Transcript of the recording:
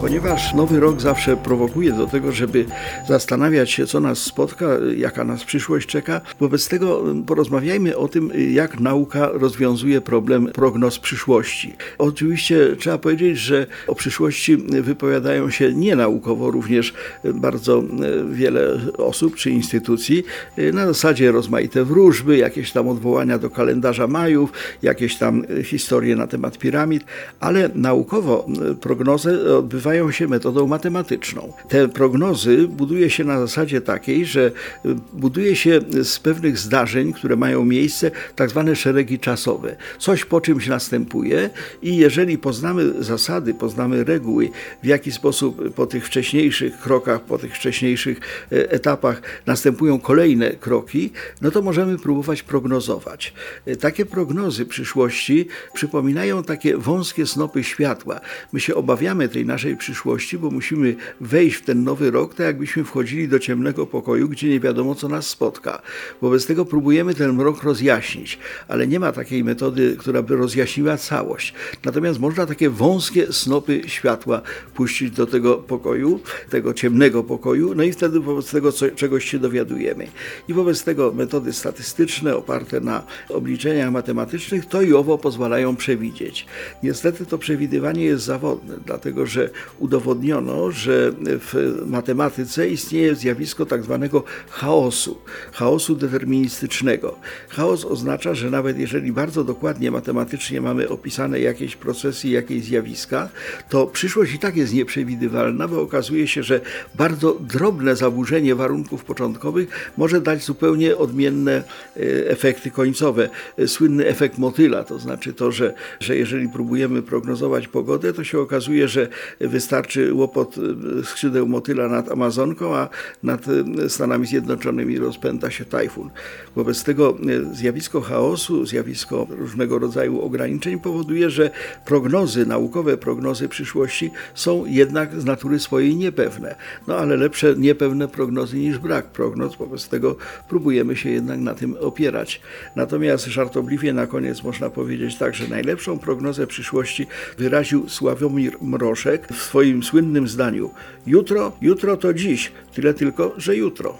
Ponieważ nowy rok zawsze prowokuje do tego, żeby zastanawiać się, co nas spotka, jaka nas przyszłość czeka, wobec tego porozmawiajmy o tym, jak nauka rozwiązuje problem prognoz przyszłości. Oczywiście trzeba powiedzieć, że o przyszłości wypowiadają się nienaukowo również bardzo wiele osób czy instytucji, na zasadzie rozmaite wróżby, jakieś tam odwołania do kalendarza Majów, jakieś tam historie na temat piramid, ale naukowo prognozy odbywają się metodą matematyczną. Te prognozy buduje się na zasadzie takiej, że buduje się z pewnych zdarzeń, które mają miejsce, tak zwane szeregi czasowe. Coś po czymś następuje i jeżeli poznamy zasady, poznamy reguły, w jaki sposób po tych wcześniejszych krokach, po tych wcześniejszych e, etapach następują kolejne kroki, no to możemy próbować prognozować. E, takie prognozy przyszłości przypominają takie wąskie snopy światła. My się obawiamy tej naszej przyszłości, bo musimy wejść w ten nowy rok, tak jakbyśmy wchodzili do ciemnego pokoju, gdzie nie wiadomo, co nas spotka. Wobec tego próbujemy ten mrok rozjaśnić, ale nie ma takiej metody, która by rozjaśniła całość. Natomiast można takie wąskie snopy światła puścić do tego pokoju, tego ciemnego pokoju, no i wtedy wobec tego co, czegoś się dowiadujemy. I wobec tego metody statystyczne oparte na obliczeniach matematycznych to i owo pozwalają przewidzieć. Niestety to przewidywanie jest zawodne, dlatego że udowodniono, że w matematyce istnieje zjawisko tak zwanego chaosu, chaosu deterministycznego. Chaos oznacza, że nawet jeżeli bardzo dokładnie matematycznie mamy opisane jakieś procesy, jakieś zjawiska, to przyszłość i tak jest nieprzewidywalna, bo okazuje się, że bardzo drobne zaburzenie warunków początkowych może dać zupełnie odmienne e, efekty końcowe. Słynny efekt motyla, to znaczy to, że, że jeżeli próbujemy prognozować pogodę, to się okazuje, że wystarczy łopot e, skrzydeł motyla nad Amazonką, a nad e, Stanami Zjednoczonymi rozpęta się tajfun. Wobec tego e, zjawisko chaosu, zjawisko różnego rodzaju ograniczeń powoduje, że prognozy, naukowe prognozy przyszłości są jednak z natury swojej niepewne. No ale lepsze niepewne prognozy niż brak prognoz, wobec tego próbujemy się jednak na tym opierać. Natomiast żartobliwie na koniec można powiedzieć tak, że najlepszą prognozę przyszłości wyraził Sławomir Mroszek w swoim słynnym zdaniu: Jutro, jutro to dziś, tyle tylko, że jutro.